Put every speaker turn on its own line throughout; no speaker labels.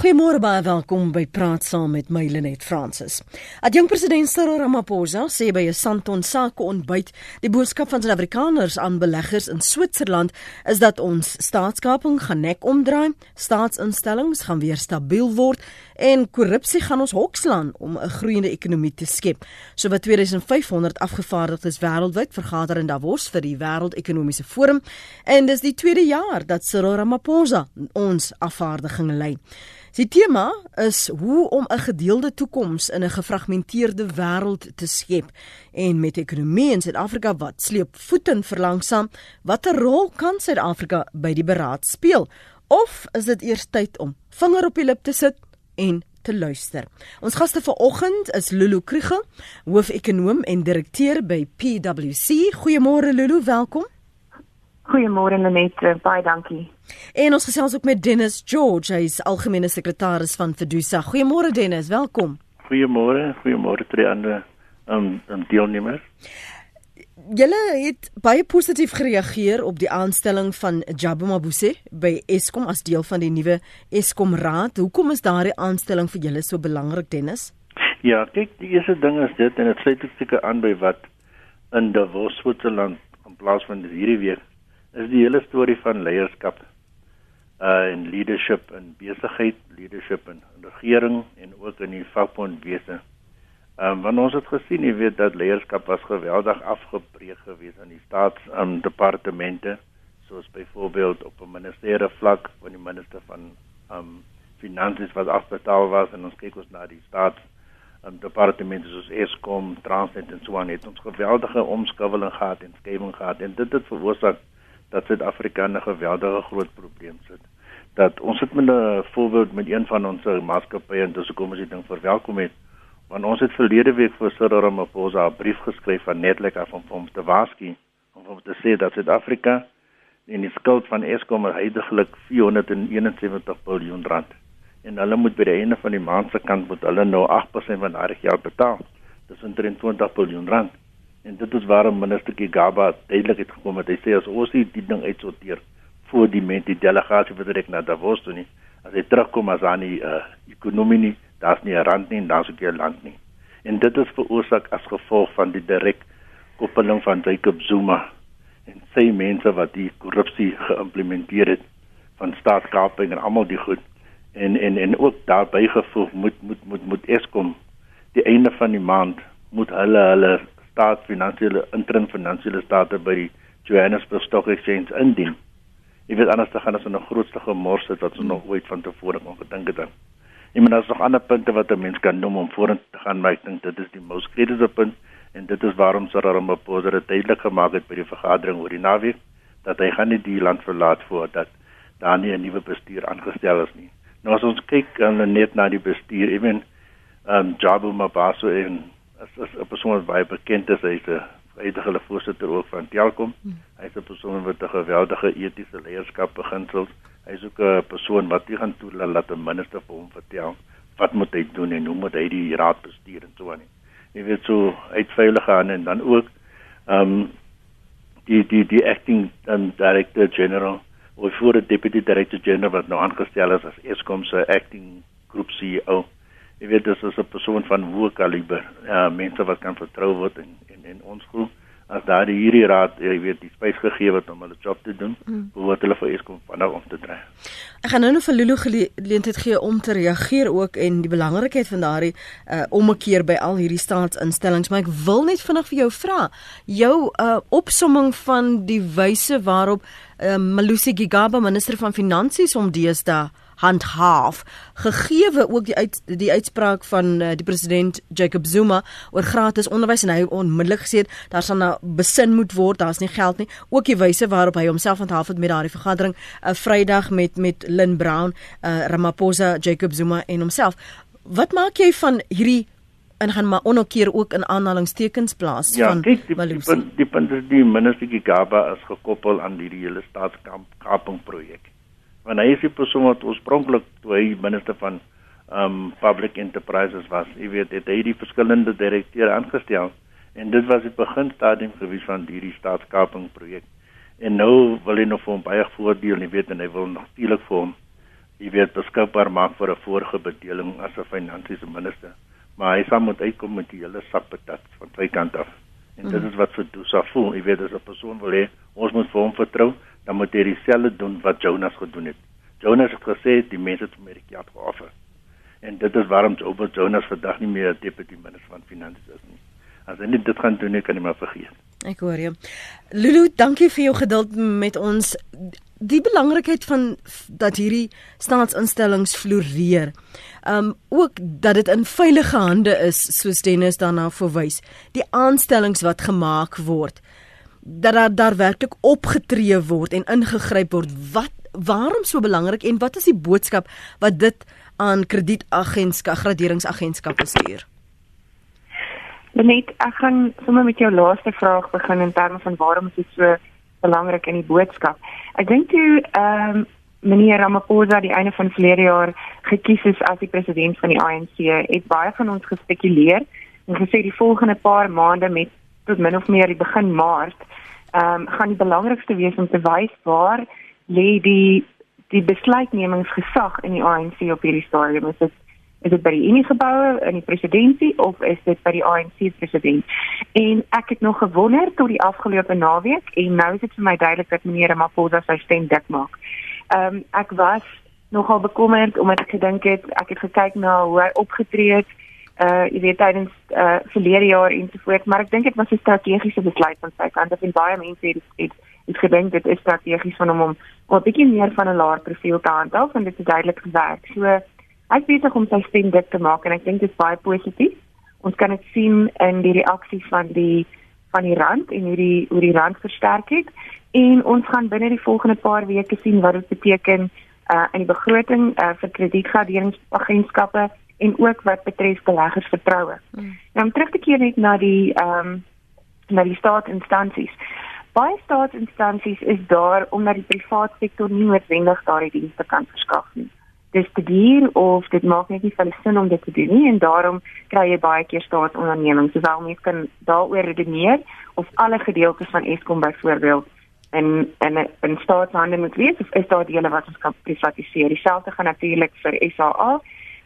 Goeiemôre baie welkom by Praat saam met my Lenet Fransis. Adjunk president Cyril Ramaphosa sê by 'n Santon sake ontbyt die boodskap van Suid-Afrikaners aan beleggers in Switserland is dat ons staatskaping gaan nek omdraai, staatsinstellings gaan weer stabiel word en korrupsie gaan ons hokslaan om 'n groeiende ekonomie te skep. So wat 2500 afgevaardigdes wêreldwyd vergader in Davos vir die Wêreldekonomiese Forum en dis die tweede jaar dat Cyril Ramaphosa ons afvaardiging lei. Die tema is hoe om 'n gedeelde toekoms in 'n gefragmenteerde wêreld te skep en met ekonomie in Suid-Afrika wat sleep voeten verlangsaam, watter rol kan Suid-Afrika by die beraad speel? Of is dit eers tyd om vinger op die lip te sit en te luister? Ons gaste vanoggend is Lulu Kriege, hoof-ekonoom en direkteur by PwC. Goeiemôre Lulu, welkom.
Goeiemôre Lenet, baie dankie.
En ons gesels ook met Dennis George, hy is algemene sekretaris van Fedusa. Goeiemôre Dennis, welkom.
Goeiemôre, goeiemôre vir die ander um, um deelnemers.
Julle het baie positief gereageer op die aanstelling van Jabu Mabuse by Eskom as deel van die nuwe Eskom Raad. Hoekom is daardie aanstelling vir julle so belangrik, Dennis?
Ja, kyk, die eerste ding is dit en dit sluit ook seker aan by wat in Davos, Switserland in plaas van hierdie week is die hele storie van leierskap uh en leadership in besigheid, leadership in regering en ook in die vakbondwese. Ehm um, want ons het gesien, jy weet dat leierskap was geweldig afgebreek gewees aan die staats um, departemente soos byvoorbeeld op 'n ministeriële vlak van die minister van ehm um, finansies wat afbetaal was en ons kyk ons na die staats um, departemente soos Eskom, Transnet en so aan het ons geweldige omskakeling gehad en skewing gehad en dit het veroorsaak dat Suid-Afrika 'n geweldige groot probleem sit. Dat ons het met 'n voorbeeld met een van ons maatskappye en dis hoekom ons dit ding verwelkom het. Want ons het verlede week vir Cyril Ramaphosa 'n brief geskryf van netlik af om hom te waarsku om hom te sê dat Suid-Afrika in die skuld van Eskom heidaglik 471 miljard rand en hulle moet by die einde van die maand se kant moet hulle nou 8% van daardie geld betaal. Dis 23 miljard rand. En dit is waarom minister Gigaba duidelik het gekom het. Hy sê as ons die ding uitsorteer voor die ment die delegasie vertrek na Davos toe nie, as hy terugkom as aan die uh, ekonomie nie, daar's nie 'n rand nie en daar's ook nie 'n land nie. En dit is veroorsaak as gevolg van die direk koppeling van Jacob Zuma en sy mense wat die korrupsie geïmplementeer het van staatskaping en almal die goed en en en ook daarbey gevoeg moet moet moet moet Eskom die einde van die maand moet hulle hulle staatsfinansiële interim finansiële state by die Johannesburg Stock Exchange indien. Jy weet anders te gaan as 'n grootste gemors het wat ons nog ooit van tevore kon gedink het. Ek meen daar's nog ander punte wat 'n mens kan noem om vorentoe te gaan, maar ek dink dit is die mos kritiese punt en dit is waarom Cyril Ramaphosa dit duidelik gemaak het by die vergadering oor die naweek dat hy gaan nie die land verlaat voordat daar nie 'n nuwe bestuur aangestel is nie. Nou as ons kyk net na die bestuur, ewen ehm um, Jabu Mabaso en as as 'n persoon wat baie bekend is, hy's 'n uitgele voorsitter ook van Telkom. Hmm. Hy's 'n persoon wat 'n geweldige etiese leierskap beginsels. Hy's ook 'n persoon wat nie gaan toelaat dat 'n minister vir hom vertel wat moet hy doen en hoe moet hy die raad bestuur en so aan. Jy weet so uitveilig gaan en dan ook ehm um, die die die acting um, director general of voor die deputy director general wat nou aangestel is as Eskom se acting groep CEO jy weet dis is 'n persoon van hoë kaliber ja mense wat kan vertrou word en en, en ons glo as daar die hierdie raad jy weet die spys gegee word om hulle job te doen mm. behoort hulle vir Eskom vanaand om te dry
ek gaan nou nog vir Lulu geleentheid gee om te reageer ook en die belangrikheid van daardie uh, ommekeer by al hierdie staatsinstellings maar ek wil net vinnig vir jou vra jou uh, opsomming van die wyse waarop uh, Malusi Gigaba minister van finansies om deesdae handhaaf gegeewe ook die uit die uitspraak van uh, die president Jacob Zuma oor gratis onderwys en hy onmiddellik gesê daar sal nou besin moet word daar's nie geld nie. Ook die wyse waarop hy homself handhaaf het met daardie vergadering 'n uh, Vrydag met met Lynn Brown uh, Ramaphosa Jacob Zuma en homself. Wat maak jy van hierdie en gaan maar onnokeer ook in aanhalingstekens plaas
ja,
van
kijk, die, die punt die punt is die minister Gigaba is gekoppel aan hierdie hele staatskaping projek want hy is die persoon wat oorspronklik toe hy minister van um public enterprises was, jy weet, het hy die verskillende direkteure aangestel en dit was die beginstadium gewees van hierdie staatskaping projek. En nou wil hy nog vir hom baie voordeel, jy weet, en hy wil natuurlik vir hom jy weet beskikbaar maak vir 'n vorige bedeling as 'n finansiële minister. Maar hy sal moet uitkom met die hele sak patat van sy kant af. En mm. dit is wat vir Dusa voel. Jy weet as 'n persoon wil hê ons moet vir hom vertrou, dan moet hy dieselfde doen wat Jonas gedoen het. Jonas het gesê die mense het Amerika ja geoffer. En dit is waarom Jonas vandag nie meer deputy minister van finansies is nie. As hy net dit gaan doen, kan hy maar vergeet.
Ek hoor jou. Lulu, dankie vir jou geduld met ons. Die belangrikheid van dat hierdie staatsinstellings floreer. Um ook dat dit in veilige hande is, soos Dennis daarna verwys. Die aanstellings wat gemaak word dat daar daar werklik opgetree word en ingegryp word. Wat waarom so belangrik en wat is die boodskap wat dit aan kredietagentskap, graderingsagentskappe stuur?
Net ek gaan sommer met jou laaste vraag begin in terme van waarom is dit so belangrik in die boodskap. Ek dink toe ehm um, meneer Ramaphosa die einde van verlede jaar gekies is as die president van die ANC, het baie van ons gespekuleer en gesê die volgende paar maande met tot min of meer die begin Maart ehm um, gaan die belangrikste wees om te wys waar lê die die besluitnemingsgesag in die ANC op hierdie stadium. Is dit is dit by die Unie geboue in die presidentskap of is dit by die ANC president? En ek het nog gewonder tot die afgelope naweek en nou is dit vir my duidelik dat meneer Maposa sy stem dik maak. Ehm um, ek was nogal bekommerd omdat ek gedink het ek het gekyk na hoe hy opgetree het uh jy weet tydens uh verlede jaar en so voort maar ek dink dit was 'n strategiese besluit van sy kant af en baie mense het het, het gedink dit is strategies van hom om 'n bietjie meer van 'n laer profiel te handhaaf en dit het duidelik gewerk. So Ek besig om sy stem dik te maak en ek dink dit is baie positief. Ons kan dit sien in die reaksie van die van die rand en hoe die hoe die rand versterk het en ons gaan binne die volgende paar weke sien wat dit beteken uh in die begroting uh vir kredietgraderingsagentskappe en ook wat betref beleggersvertroue. Hmm. Nou om terug te keer net na die ehm um, na die staatsinstansies. Baie staatsinstansies is daar omdat die private sektor nie noodwendig daardie dienste kan verskaf nie dis te duur of dit maak net nie veel sin om dit te doen nie en daarom kry jy baie keer staatsondernemings sowel mense kan daaroor redeneer of alle gedeeltes van Eskom byvoorbeeld en en in staatshande moet wees of is daar dele wat ons kan privatiseer dieselfde gaan natuurlik vir SAA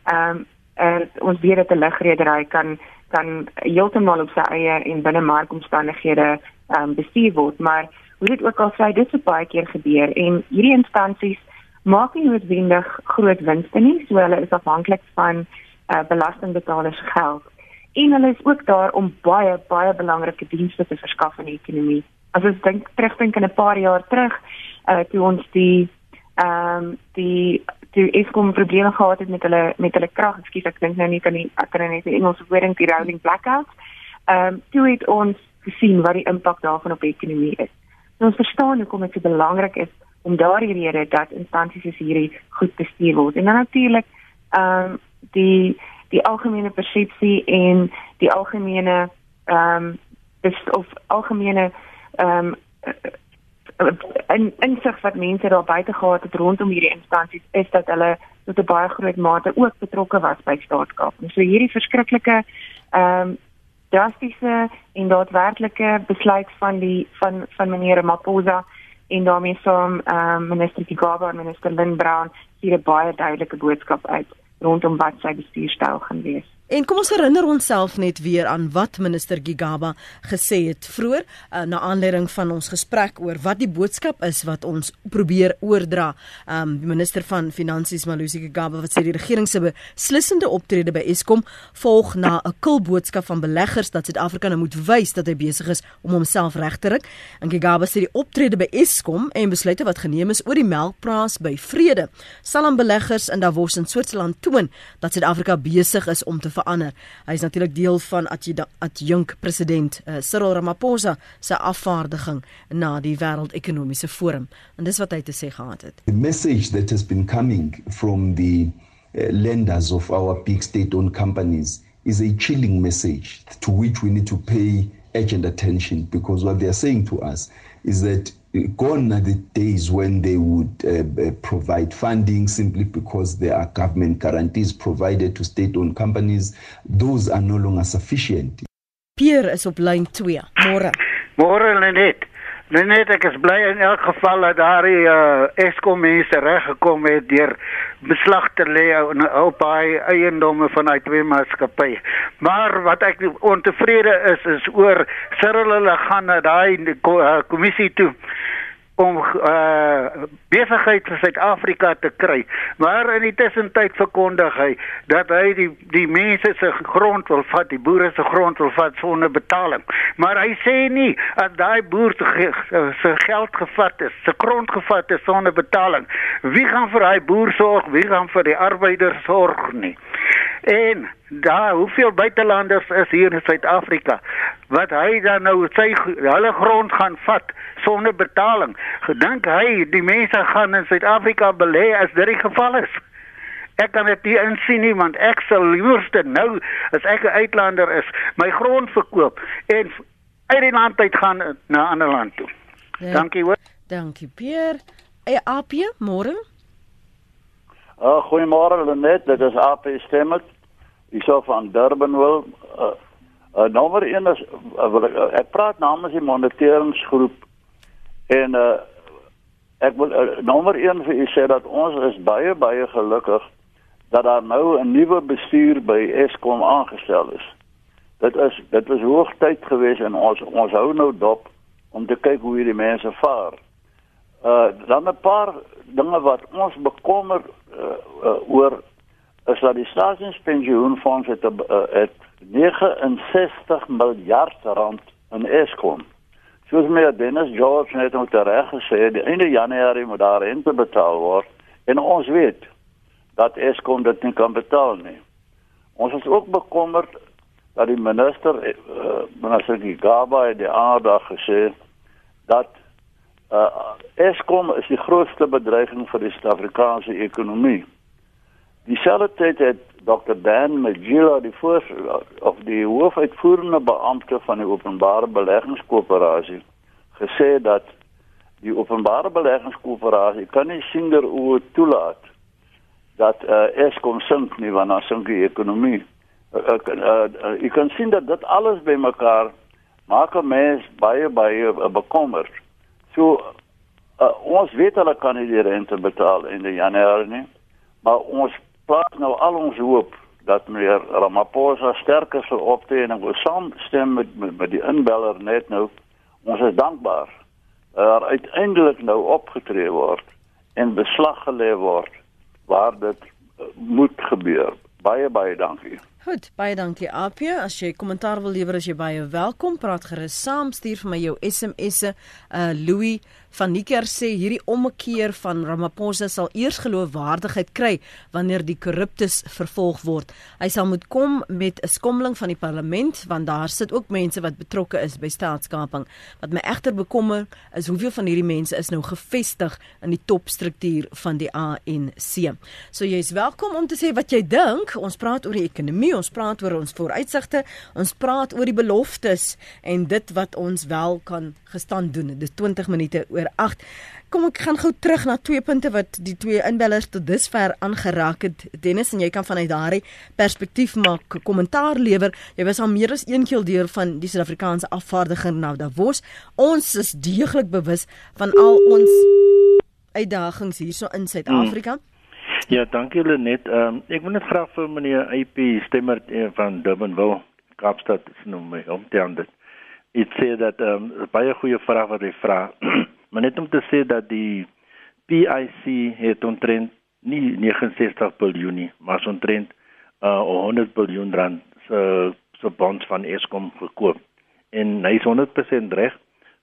ehm um, en ons weet dat 'n ligredery kan kan heeltemal op sy eie en binne markomstandighede ehm um, bestuur word maar hoe dit ook al sê dit het baie keer gebeur en hierdie instansies maak nie noodwendig groot winste nie, so hulle is afhanklik van uh, belastingbetalers geld. En hulle is ook daar om baie baie belangrike dienste te verskaf in die ekonomie. As ons dink terugdink in 'n paar jaar terug, uh, toe ons die ehm um, die toe Eskom probleme gehad het met hulle met hulle krag, ekskuus ek dink nou nie kan nie ek kan nou net die Engelse woording die rolling blackouts. Ehm um, toe het ons gesien wat die impak daarvan op die ekonomie is. So ons verstaan hoekom dit so belangrik is om daardie rede dat instansies soos hierdie goed bestuur word. En dan natuurlik ehm um, die die algemene persepsie en die algemene ehm um, of algemene ehm um, en insig wat mense daar buite gehad het rondom hierdie instansies is dat hulle tot 'n baie groot mate ook betrokke was by staatskap. So hierdie verskriklike ehm um, drastiese en daadwerklike besluit van die van van meneer Maposa en daarmee saam ehm um, minister Gigaba en minister Lynn Brown stuur 'n baie duidelike boodskap uit rondom wat sy bestuurstyl gaan wees.
En kom ons herinner onsself net weer aan wat minister Gigaba gesê het vroeër uh, na aanleiding van ons gesprek oor wat die boodskap is wat ons probeer oordra. Um die minister van Finansies Malusi Gigaba wat sê die regering se beslissende optrede by Eskom volg na 'n kil boodskap van beleggers dat Suid-Afrika nou moet wys dat hy besig is om homself reg te ruk. En Gigaba sê die optrede by Eskom en besluite wat geneem is oor die melkprys by Vrede sal aan beleggers in Davos in Switserland toon dat Suid-Afrika besig is om te verander. Hy is natuurlik deel van adjunk president uh, Cyril Ramaphosa se afvaardiging na die wêreldekonomiese forum. En dis wat hy te sê gehad het.
The message that has been coming from the uh, lenders of our big state-owned companies is a chilling message to which we need to pay urgent attention because what they are saying to us is that gone are the days when they would uh, uh, provide funding simply because there are government guarantees provided to state-owned companies. Those are no longer sufficient.
Pierre is op lyn 2. Môre.
Môre Lenet. Nee net ek is bly in elk geval dat daar die uh, Eskom mense reg gekom het deur beslag te lê op hy eiendomme van hy twee maatskappye. Maar wat ek ontevrede is is oor Cyril hulle gaan na daai uh, kommissie toe om uh besigheid vir Suid-Afrika te kry. Maar in die tussentyd verkondig hy dat hy die die mense se grond wil vat, die boere se grond wil vat sonder betaling. Maar hy sê nie as daai boer se geld gevat is, se grond gevat is sonder betaling, wie gaan vir daai boer sorg? Wie gaan vir die arbeider sorg nie? En daar hoeveel buitelanders is hier in Suid-Afrika wat hy dan nou sy hulle grond gaan vat sonder betaling. Gedink hy die mense gaan in Suid-Afrika belê as dit die geval is. Ek kan dit nie insien nie want ek sal liewerste nou as ek 'n uitlander is, my grond verkoop en uit die land uit gaan na 'n ander land toe. Ja. Dankie hoor.
Dankie Pierre. Hey Apie, môre.
Uh, goeiemôre Lenet, dit is Apie stemmet. Sou van Durban wil uh, uh, nommer 1 is uh, ek, ek praat namens die moniteringsgroep En uh ek wil uh, nommer 1 vir u sê dat ons is baie baie gelukkig dat daar nou 'n nuwe bestuur by Eskom aangestel is. Dit is dit was hoogtyd geweest en ons ons hou nou dop om te kyk hoe hierdie mense vaar. Uh dan 'n paar dinge wat ons bekommer uh, uh, oor is dat die staatspensioenfonds het, uh, het 69 miljard rand in Eskom. Soos my Dennis George net nou reg gesê die einde Januarie moet daar rente betaal word en ons weet dat Eskom dit nie kan betaal nie. Ons is ook bekommerd dat die minister uh, minister Gigaba het die aandag gesê dat uh, Eskom is die grootste bedreiging vir die Suid-Afrikaanse ekonomie. Dieselfde tyd het Dr Dan Magila die voor of die hoofuitvoerende beampte van die openbare beleggingskoöperasie gesê dat die openbare beleggingskoöperasie kan nie sinder oor toelaat dat uh, Eskom sink nie want dan sink die ekonomie. Ek uh, uh, uh, ek kan sien dat dit alles bymekaar maak 'n mens baie baie uh, bekommerd. So uh, ons weet hulle kan nie die rente betaal in Januarie nie, maar ons plaas nou al ons hoop dat meneer Ramaphosa sterker sal optree en ons saamstem met, met met die inbeller net nou ons is dankbaar dat uiteindelik nou opgetree word en beslag gelê word waar dit uh, moet gebeur baie baie dankie
Goed, baie dankie Apie. As jy kommentaar wil lewer, as jy baie welkom. Praat gerus saam, stuur vir my jou SMS'e. Uh Louis van Nieker sê hierdie ommekeer van Ramaphosa sal eers geloofwaardigheid kry wanneer die korruptes vervolg word. Hy sal moet kom met 'n skommeling van die parlement want daar sit ook mense wat betrokke is by staatskaping. Wat my egter bekommer is hoeveel van hierdie mense is nou gevestig in die topstruktuur van die ANC. So jy's welkom om te sê wat jy dink. Ons praat oor die ekonomie, ons praat oor ons vooruitsigte, ons praat oor die beloftes en dit wat ons wel kan gestaan doen. Dis 20 minute oor oor 8. Kom ek gaan gou terug na twee punte wat die twee inbellers tot dusver aangeraak het. Dennis en jy kan vanuit daardie perspektief maak kommentaar lewer. Jy was al meer as een keer deur van die Suid-Afrikaanse afvaardiger na Davos. Ons is deeglik bewus van al ons uitdagings hierso in Suid-Afrika. Hmm.
Ja, dankie Lenet. Ehm um, ek wil net graag vir meneer IP stemmer eh, van Durbanville, Kaapstad, noem my om te aan dit. Dit sê dat ehm um, baie goeie vrae wat hy vra. Maar net om te sê dat die PIC het ontrent nie 69 biljoen nie, maar so ontrent uh 100 biljoen rand se se bonds van Eskom gekoop. En hy is 100% reg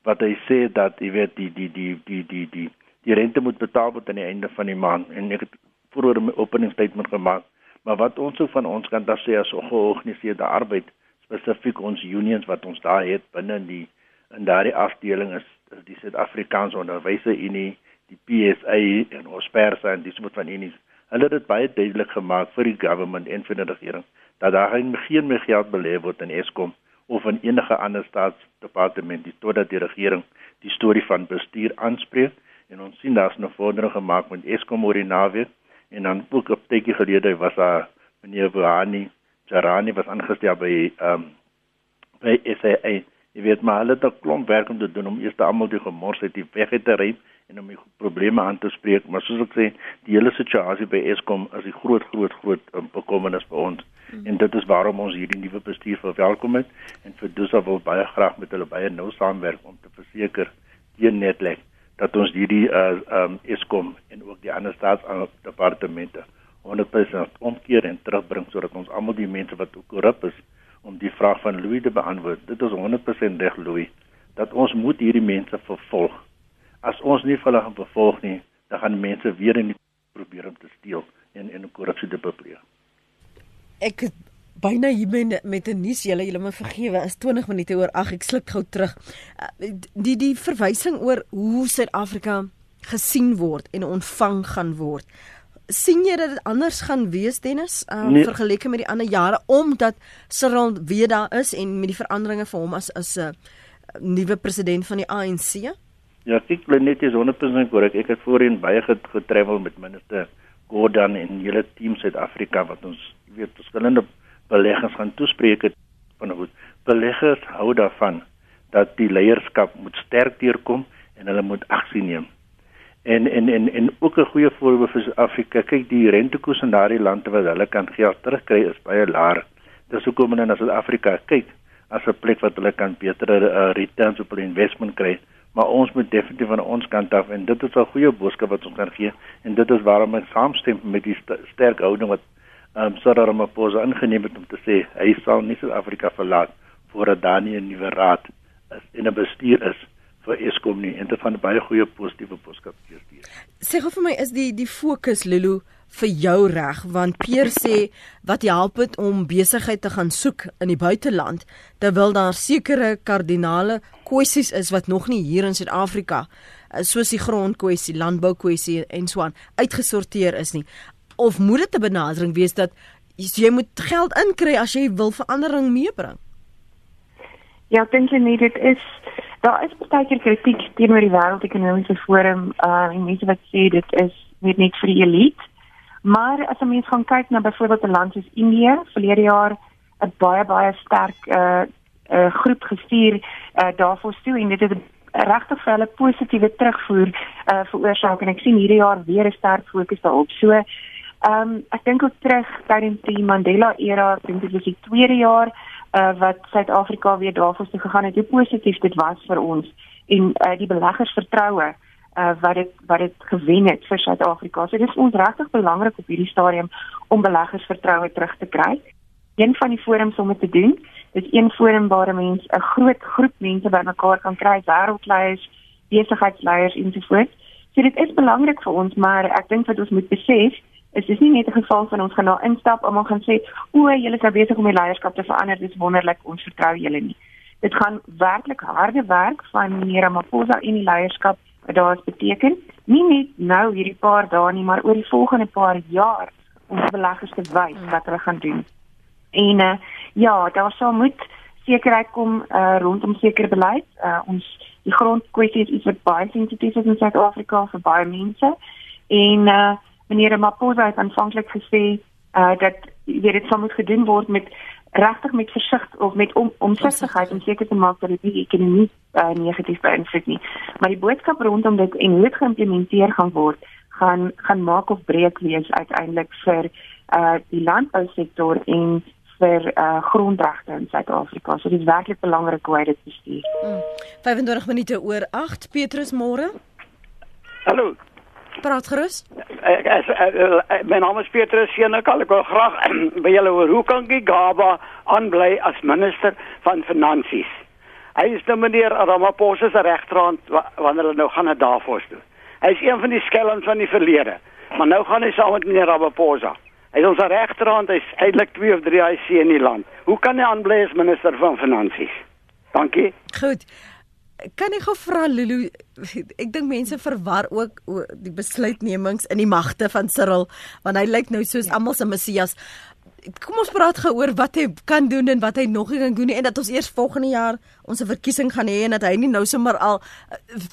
wat hy sê dat jy weet die die die die die die die rente moet betaal word aan die einde van die maand en ek het vroeër 'n opening statement gemaak. Maar wat ons so van ons kant af sê as georganiseerde arbeid spesifiek ons unions wat ons daar het binne die in daardie afdeling is die Suid-Afrikaanse Onderwyserunie, die PSA en ons perse en dis moet van unies. Hulle het dit baie duidelik gemaak vir die government en vir die regering dat daar geen meer geld belê word in Eskom of in enige ander staatsdepartement totdat die regering die storie van bestuur aanspreek en ons sien daar's 'n vordering gemaak met Eskom oor die naweek en dan ook op tydjie gelede was daar meneer Wani Jarani was aangestel by um, by SAA Jy weet maar hulle het 'n klomp werk om te doen om eers almal die gemors uit die weg te ry en om die probleme aan te spreek, maar soos ek sê, die hele situasie by Eskom is 'n groot groot groot um, bekommernis vir ons. Mm. En dit is waarom ons hierdie nuwe bestuur verwelkom het en vir Dusa wil baie graag met hulle baie nou saamwerk om te verseker die netlek dat ons hierdie uh um Eskom en ook die ander staatsdepartemente 100% omkeer en terugbring sodat ons almal die mense wat korrup is om die vraag van Louis te beantwoord. Dit is 100% reg Louis dat ons moet hierdie mense vervolg. As ons nie hulle gaan vervolg nie, dan gaan mense weer in die probeer om te steel en en korrupsie te bepleeg.
Ek byna hier met met 'n nuus julle julle moet vergewe is 20 minute oor ag ek sluk gou terug uh, die die verwysing oor hoe Suid-Afrika gesien word en ontvang gaan word sien jy dat dit anders gaan wees Dennis uh, nee. vergeleke met die ander jare omdat Cyril weer daar is en met die veranderinge vir hom as as 'n uh, nuwe president van die ANC
Ja ek glo net is 100% korrek ek het voorheen baie getravel met minister Gordon en hele team Suid-Afrika wat ons weet verskillende beleggers gaan toespreek het van hoe beleggers hou daarvan dat die leierskap moet sterk deurkom en hulle moet aksie neem. En en en en ook 'n goeie voorbeeld vir Suid-Afrika. Kyk, die rentekoers in daardie lande wat hulle kan geld terugkry is baie laag. Dis hoekom hulle na Suid-Afrika kyk as 'n plek wat hulle kan beter uh, returns op hulle investment kry. Maar ons moet definitief van ons kant af en dit is 'n goeie boodskap wat ons kan gee en dit is waarom ek saamstem met die st sterk houding wat um, Cyril Ramaphosa ingeneem het om te sê hy sal nie Suid-Afrika verlaat voordat daar nie 'n nuwe raad is en 'n bestuur is vir Eskom nie en dit van baie goeie positiewe boodskap
hier. Sê gou vir my is die die fokus Lulu vir jou reg want Peer sê wat help dit om besigheid te gaan soek in die buiteland terwyl daar sekere kardinale kwessies is wat nog nie hier in Suid-Afrika eh, soos die grondkwessie, landboukwessie en so aan uitgesorteer is nie of moet dit 'n benadering wees dat jy moet geld inkry as jy wil verandering meebring?
Ja, ek dink jy dit is daar is baie kritiek teenoor die wêreldekonomiese forum uh en mense wat sê dit is net net vir die elite. Maar as 'n mens gaan kyk na byvoorbeeld 'n land soos Indië, verlede jaar 'n baie baie sterk uh, uh groep gestuur uh daarvoor toe en dit het regtig vir hulle positiewe terugvoer uh veroorsaak en ek sien hierdie jaar weer 'n sterk fokus daarop. So Ehm um, ek dink ook terug tydens die Mandela era, ek dink dit was die tweede jaar uh wat Suid-Afrika weer daarvoor toe gegaan het. Hoe positief dit was vir ons en uh die beleggers vertroue uh wat dit wat dit gewen het vir Suid-Afrika. So dit is ons regtig belangrik op hierdie stadium om beleggers vertroue terug te kry. Een van die forums om dit te doen, is een forum waar mense 'n groot groep mense bymekaar kan kry, wêreldleiers, besigheidsleiers ensovoorts. So dit is belangrik vir ons, maar ek dink wat ons moet besef is dis nie net 'n geval van ons gaan nou instap om gaan sê o, julle is nou besig om die leierskap te verander, dis wonderlik, ons vertrou julle nie. Dit gaan werklik harde werk van meneer Ramaphosa in die leierskap wat daar is beteken, nie net nou hierdie paar dae nie, maar oor die volgende paar jaar om beleggers te wys hmm. wat hulle gaan doen. En uh, ja, daar sal moet sekerheid kom uh, rondom sekere beleid. Uh, ons die grondkwessie is iets wat baie sensitief is in Suid-Afrika vir baie mense. En uh, meneer Maposa het aanvanklik gesê uh dat weet dit sou moet gedoen word met regtig met versig of met om omsigtigheid om seker te maak dat dit nie ekonomie uh, negatief beïnvloed nie. Maar die boodskap rondom dit en hoe dit geïmplementeer gaan word, gaan gaan maak of breek wees uiteindelik vir uh die landbousektor en vir uh grondregte in Suid-Afrika. So dit is werklik belangrik hoe dit bestuur.
Mm. 25 minute oor 8 Petrus môre.
Hallo.
Praat gerus.
Ek is my naam is Petrus Senek. Ek wil graag by julle hoor hoe kan Gigaba aanbly as minister van finansies? Hy is nou meneer Ramaphosa se regterhand wanneer hulle nou gaan na Davos toe. Hy is een van die skelms van die verlede. Maar nou gaan hy saam met meneer Ramaphosa. Hy is ons regterhand, hy's eintlik 2 of 3 IC in die land. Hoe kan hy aanbly as minister van finansies? Dankie.
Goed kan ek gou vra Lulu ek dink mense verwar ook die besluitnemings in die magte van Cyril want hy lyk nou soos ja. almal se Messias kom ons praat gou oor wat hy kan doen en wat hy nog nie kan doen nie en dat ons eers volgende jaar ons 'n verkiesing gaan hê en dat hy nie nou sommer al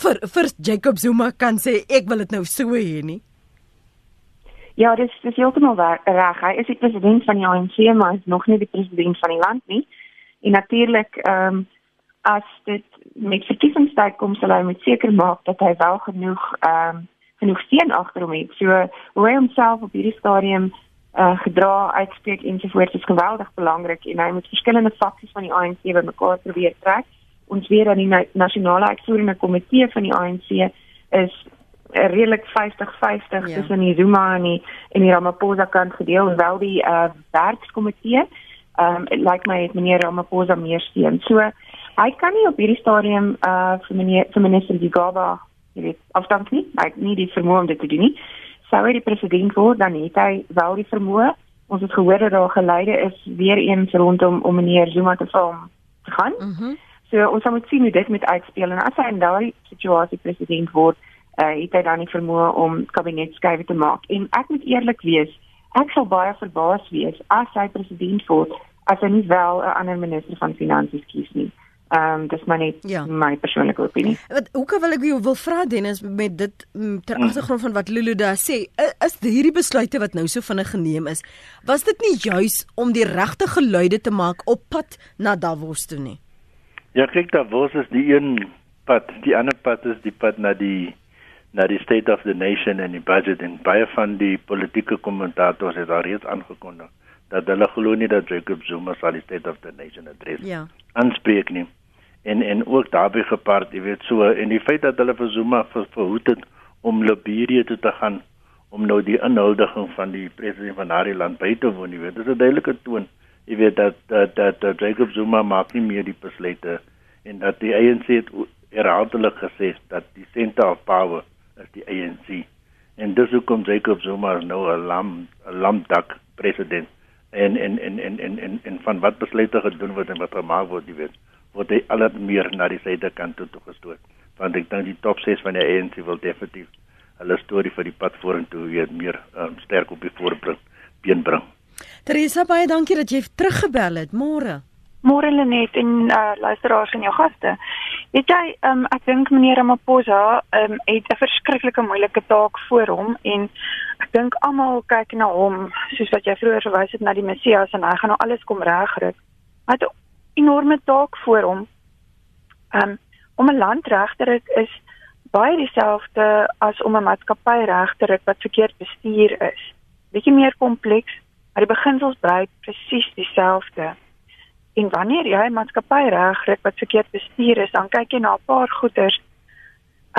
vir vir Jacob Zuma kan sê ek wil dit nou so hê nie
Ja, dis dis heeltemal reg. Hy is die president van die ANC, maar hy is nog nie die president van die land nie. En natuurlik, ehm um, as dit met verkiesingstyd kom sal hy moet seker maak dat hy wel genoeg ehm um, genoeg steun agter hom het. So hoe hy homself op hierdie stadium uh gedra uitspreek ensovoorts is geweldig belangrik en hy moet verskillende faksies van die ANC bymekaar probeer trek. Ons weet dat die nasionale uitvoerende komitee van die ANC is redelik 50-50 ja. tussen die Zuma en die en die Ramaphosa kant gedeel, wel die uh werkskomitee. Ehm um, lyk my het meneer Ramaphosa meer steun. So hy kan nie op hierdie stadium uh vir meneer vir minister Gigaba, jy weet, afstand nie. Hy het nie die vermoë om dit te doen nie. Sou hy die president word, dan het hy wel die vermoë. Ons het gehoor dat daar geleide is weer eens rondom om meneer Zuma te vorm te gaan. Mm so ons moet sien hoe dit met uitspeel en as hy in daai situasie president word, uh, het hy dan nie vermoë om kabinetskuive te maak. En ek moet eerlik wees, ek sal baie verbaas wees as hy president word as hy nie wel 'n ander minister van finansies kies nie. Ehm um, dis maar net ja. my persoonlike opinie.
Wat hoe kan wil ek jou wil vra Dennis met dit mm, ter agtergrond van wat Lulu daar sê, is hierdie besluite wat nou so vinnig geneem is, was dit nie juis om die regte geluide te maak op pad na Davos toe nie?
Ja, kyk Davos is die een pad, die ander pad is die pad na die na die state of the nation en die budget en baie van die politieke kommentators het al reeds aangekondig dat hulle glo nie dat Jacob Zuma sal die state of the nation adres ja. aanspreek nie. En en ook daarbey gepaard, jy weet so en die feit dat hulle vir Zuma ver, verhoed het om Liberia toe te gaan om nou die inhuldiging van die president van daardie land by te woon, jy weet, dis 'n duidelike toon. Jy weet dat dat dat, dat Jacob Zuma maak nie meer die besluite en dat die ANC het herhaaldelik gesê dat die center of power is die ANC. En dis hoekom Jacob Zuma nou 'n lam 'n lamdak president en en en en en en en van wat besluite gedoen word en wat gemaak word, jy weet, word hy al meer na die syde kant toe toegestoot. Want ek dink die top 6 van die ANC wil definitief hulle storie vir die pad vorentoe weer meer um, sterk op die voorbring, been bring.
Teresa, baie dankie dat jy teruggebel het. Môre.
Môre Lenet en uh, luisteraars en jou gaste. Weet jy, um, ek dink meneer Ramaphosa um, het 'n verskriklike moeilike taak voor hom en ek dink almal kyk na hom soos wat jy vroeër verwys het na die Messias en hy gaan nou alles kom regkry. Hy het 'n enorme taak voor hom. Um, om 'n land reg te ry is baie dieselfde as om 'n maatskappy reg te ry wat verkeerd bestuur is. Bietjie meer kompleks, maar die beginsels bly presies dieselfde. En wanneer jy 'n maatskappy regryk wat verkeerd bestuur is, dan kyk jy na 'n paar goeders.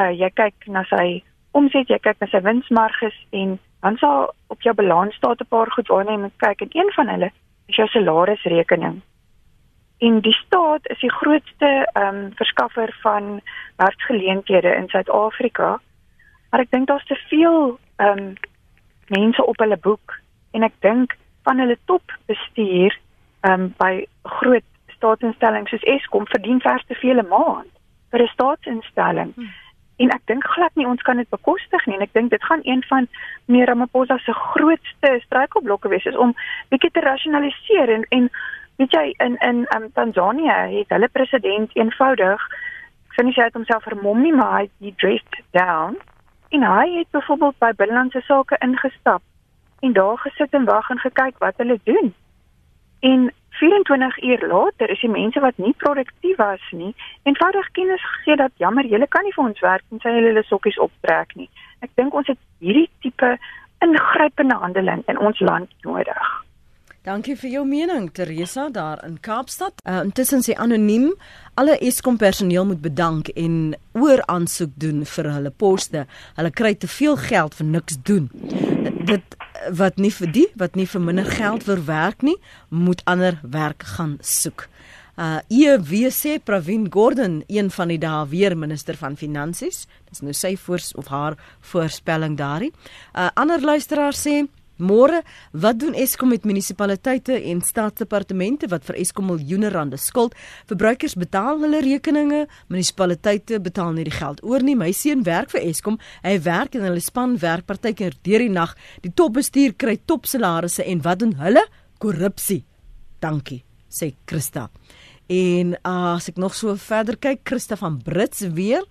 Uh jy kyk na sy omset, jy kyk na sy winsmarges en dan sal op jou balans staan 'n paar goed waarna jy moet kyk en een van hulle is jou salarisrekening. En die staat is die grootste ehm um, verskaffer van werksgeleenthede in Suid-Afrika. Maar ek dink daar's te veel ehm um, mense op hulle boek en ek dink van hulle topbestuur um, by groot staatsinstellings soos Eskom verdien vers te veel 'n maand vir 'n staatsinstelling. Hmm. En ek dink glad nie ons kan dit bekostig nie en ek dink dit gaan een van meneer Ramaphosa se grootste struikelblokke wees is om bietjie te rasionaliseer en en weet jy in in um, Tanzanië het hulle president eenvoudig ek sê nie hy het homself vermom nie maar hy het dressed down en hy het byvoorbeeld by binnelandse sake ingestap en daar gesit en wag en gekyk wat hulle doen. En 24 uur later is die mense wat nie produktief was nie, eenvoudig kennis gegee dat jammer, julle kan nie vir ons werk en sy hulle sokkies optrek nie. Ek dink ons het hierdie tipe ingrypende handeling in ons land nodig.
Dankie vir jou mening Teresa daar in Kaapstad. Uh, intussen sê anoniem alle Eskom personeel moet bedank en oor aansoek doen vir hulle poste. Hulle kry te veel geld vir niks doen. Dit wat nie vir die wat nie vir minder geld wil werk nie, moet ander werk gaan soek. Uh EWC Pravin Gordhan, een van die dae weer minister van finansies, dis nou sy voors of haar voorspelling daarin. Uh ander luisteraars sê Môre, wat doen Eskom met munisipaliteite en staatsdepartemente wat vir Eskom miljoene rande skuld? Verbruikers betaal hulle rekeninge, munisipaliteite betaal nie die geld oor nie. My seun werk vir Eskom. Hy werk en hulle span werk partykeer deur die nag. Die topbestuur kry topsalarisse en wat doen hulle? Korrupsie. Dankie, sê Christa. En uh, as ek nog so verder kyk, Christa van Brits weer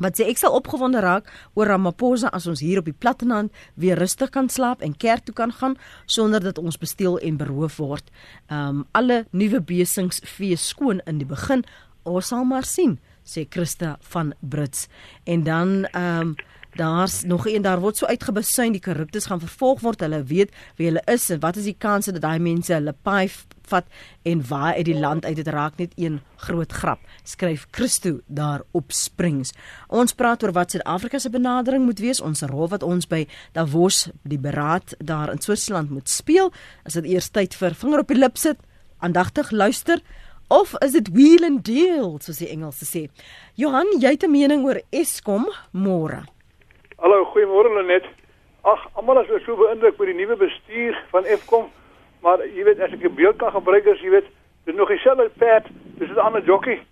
wat sê ek sal opgewonde raak oor Ramaphosa as ons hier op die platteland weer rustig kan slaap en kerk toe kan gaan sonder dat ons besteel en beroof word. Um alle nuwe besingsfees skoon in die begin Ons sal maar sien, sê Christa van Brits. En dan ehm um, daar's nog een daar word so uitgebesuin die korruptes gaan vervolg word. Hulle weet wie hulle is en wat is die kanse dat daai mense hulle paai vat en waar uit die land uit dit raak net een groot grap. Skryf Christo daar op Springs. Ons praat oor wat Suid-Afrika se benadering moet wees, ons rol wat ons by Davos die beraad daar in Switserland moet speel. Is dit eers tyd vir vinger op die lip sit, aandagtig luister of is dit wheel and deal soos die Engelse sê. Johan, jy het 'n mening oor Eskom môre?
Hallo, goeiemôre Lenet. Ag, almal is so beïndruk met die nuwe bestuur van Eskom, maar jy weet as ek 'n beeld kan gebruik as jy weet, dis nog dieselfde pad, dis 'n ander jockey.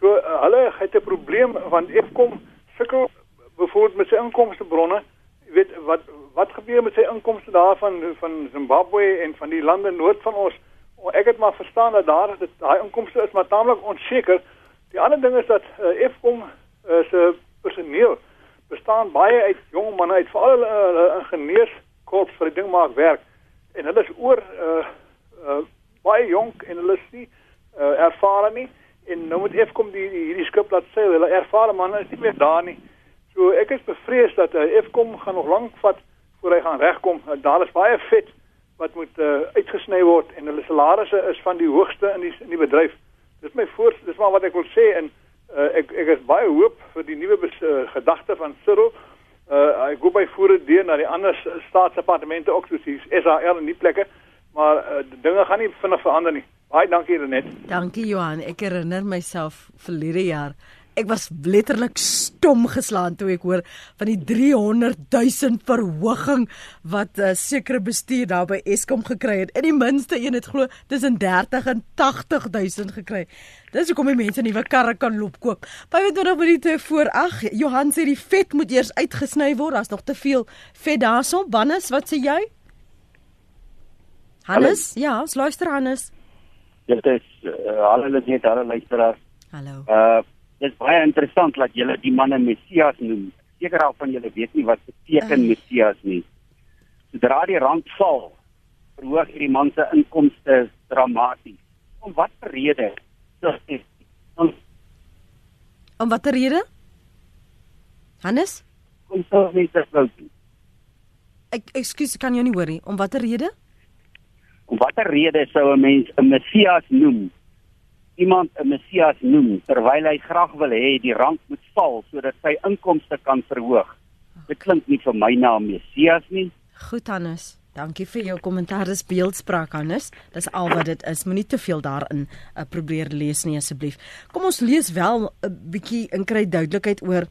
So uh, hulle het 'n probleem van Eskom sukkel bevoor met sy inkomstebronne. Jy weet wat wat gebeur met sy inkomste daarvan van Zimbabwe en van die lande noord van ons? Ek het maar verstaan dat daar dat daai inkomste is maar taamlik onseker. Die ander ding is dat uh, Eskom uh, se personeel bestaan baie uit jong manne uit veral uh, ingenieurskorps vir die ding maak werk en hulle is oor uh, uh, baie jonk en hulle is nie uh, ervare nie. En nou moet Eskom die, die hierdie skip laat seil hulle ervare manne is nie meer daar nie. So ek is bevrees dat uh, Eskom gaan nog lank vat voor hy gaan regkom. Uh, daar is baie vet wat moet uh, uitgesny word en hulle salarisse is van die hoogste in die in die bedryf. Dis my voor dis maar wat ek wil sê en uh, ek ek is baie hoop vir die nuwe uh, gedagte van Cyril. Uh, ek gooi by voore deur na die ander staatsdepartemente ook soos die SAL en die plekke, maar uh, dinge gaan nie vinnig verander nie. Baie dankie Renet.
Dankie Johan. Ek herinner myself verlede jaar ek was letterlik stom geslaan toe ek hoor van die 300 000 verhoging wat 'n uh, eh, sekere bestuur daar by Eskom gekry het. In die minste een het glo tussen 30 en 80 000 gekry. Dis hoekom die mense nuwe karre kan loop koop. 25 minute voor 8. Johan sê die vet moet eers uitgesny word. Daar's nog te veel vet daarso. Bannes, wat sê jy? Hannes? Hallo. Ja, ons luister Hannes.
Dit is uh, hallo net hallo luisteraars.
Hallo.
Uh Dit is baie interessant dat julle die manne Messias noem. Seker al van julle weet nie wat beteken uh. Messias nie. Sodra die rand val, verhoog hierdie man se inkomste dramaties. Om watter rede?
Om, om watter rede? Hannes?
Kom so net as wou.
Ek ekskuus, kan jy nie hoor nie. Om watter rede?
Om watter rede sou 'n mens 'n Messias noem? Iemand 'n Messias noem terwyl hy graag wil hê die rand moet val sodat sy inkomste kan verhoog. Dit klink nie vir my na 'n Messias nie.
Goed Hannes, dankie vir jou kommentaar. Dis beeldspraak Hannes. Dis al wat dit is. Moenie te veel daarin uh, probeer lees nie asseblief. Kom ons lees wel 'n bietjie in kry duidelikheid oor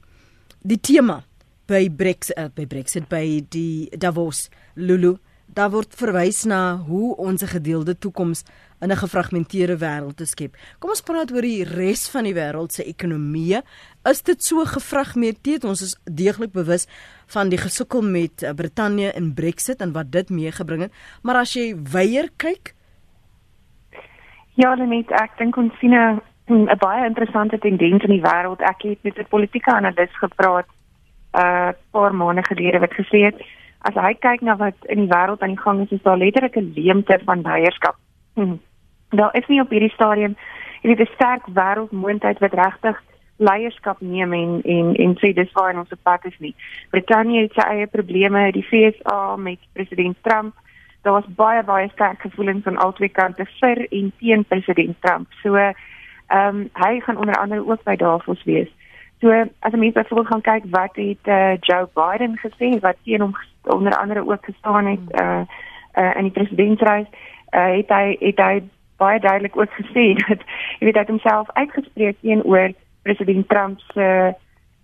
die tema by Brexit uh, by Brexit by die Davos Lulu. Daar word verwys na hoe ons 'n gedeelde toekoms in 'n gefragmenteerde wêreld te skep. Kom ons praat oor die res van die wêreld se ekonomie. Is dit so gefragmenteerd? Ons is deeglik bewus van die gesukkel met eh, Brittanje en Brexit en wat dit meegebring het. Maar as jy weier kyk,
ja, net ek dink ons sien 'n 'n baie interessante tendens in die wêreld. Ek het met 'n politieke analis gepraat 'n uh, paar maande gelede wat gesê het as hy kyk na wat in die wêreld aan die gang is, is daar letterlik 'n leemte van leierskap. Hmm. Daar is nie op hierdie stadium jy weet 'n sterk wêreldmoondheid wat regtig leierskap neem en en en sê dis waar ons op pad is nie. Brittanje het sy eie probleme, die FSA met president Trump. Daar was baie baie sterk gevoelens van albei kante vir en teen president Trump. So ehm um, hy gaan onder andere ook by Davos wees. So as jy mens byvoorbeeld gaan kyk wat het uh, Joe Biden gesê wat teen hom onder andere ook gestaan het uh uh in die presidentsreis, uh, het hy het hy baie duidelik ook gesê dat jy weet hy het homself uitgespreek teenoor president Trump se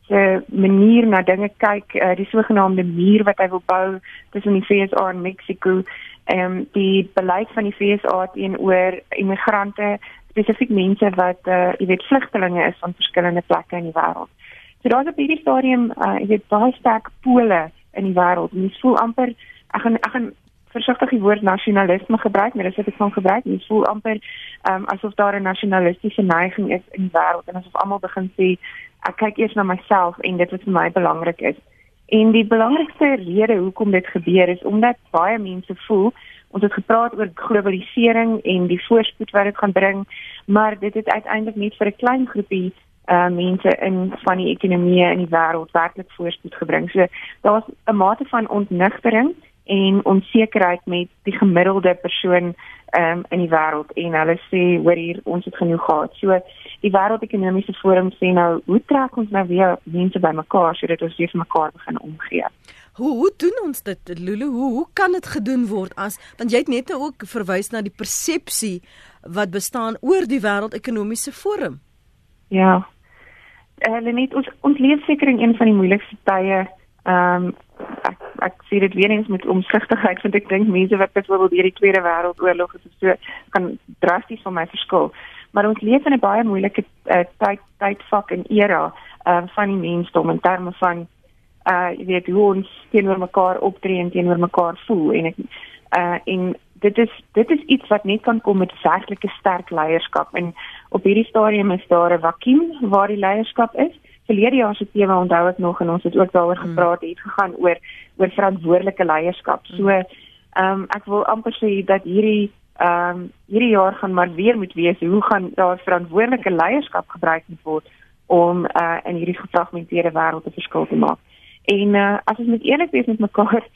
se manier na dinge kyk, uh, die sogenaamde muur wat hy wil bou tussen die VSA en Mexiko, en um, die beleid van die VSA teenoor immigrante, spesifiek mense wat uh, jy weet vlugtelinge is van verskillende plekke in die wêreld. So daar's op hierdie stadium uh, jy weet baie sterk pole in die wêreld. Mens voel amper ek gaan ek gaan versigtig die woord nasionalisme gebruik, maar dis wat ek van gebruik. Mens voel amper um, asof daar 'n nasionalistiese neiging is in die wêreld en asof almal begin sê ek kyk eers na myself en dit wat vir my belangrik is. En die belangrikste rede hoekom dit gebeur is omdat baie mense voel Ons het gepraat oor globalisering en die voorspoed wat dit gaan bring, maar dit het uiteindelik net vir 'n klein groepie uh mense in van die ekonomie in die wêreld werklik voorspoed gebring. So daar's 'n mate van ontnigtering en onsekerheid met die gemiddelde persoon um, in die wêreld en hulle sê hoor hier ons het genoeg gehad. So die wêreldekonomiese forum sê nou hoe trek ons nou weer mense bymekaar sodat ons weer vir mekaar begin omgee.
Hoe hoe doen ons dit Lulu? Hoe hoe kan dit gedoen word as want jy het net nou ook verwys na die persepsie wat bestaan oor die wêreldekonomiese forum?
Ja. Hulle uh, net ons ons leef seker in een van die moeilikste tye ehm um, ek ek sê dit weer eens met omsigtigheid want ek dink mense wat byvoorbeeld hierdie Tweede Wêreldoorlog is so kan drasties van my verskil. Maar ons leef in 'n baie moeilike uh, tyd tydvak en era uh, van die mensdom in terme van uh jy weet hoe ons teenoor mekaar optree en teenoor mekaar voel en ek uh en dit is dit is iets wat net kan kom met werklike sterk leierskap en op hierdie stadium is daar 'n vakuum waar die leierskap is verlede jaar se tema onthou ek nog en ons het ook daaroor hmm. gepraat het gegaan oor oor verantwoordelike leierskap. So ehm um, ek wil amper sê dat hierdie ehm um, hierdie jaar gaan maar weer moet wees hoe gaan daar verantwoordelike leierskap gebruik word om uh in hierdie gefragmenteerde wêreld 'n verskil te maak. En uh as ons met eerlik wees met mekaar,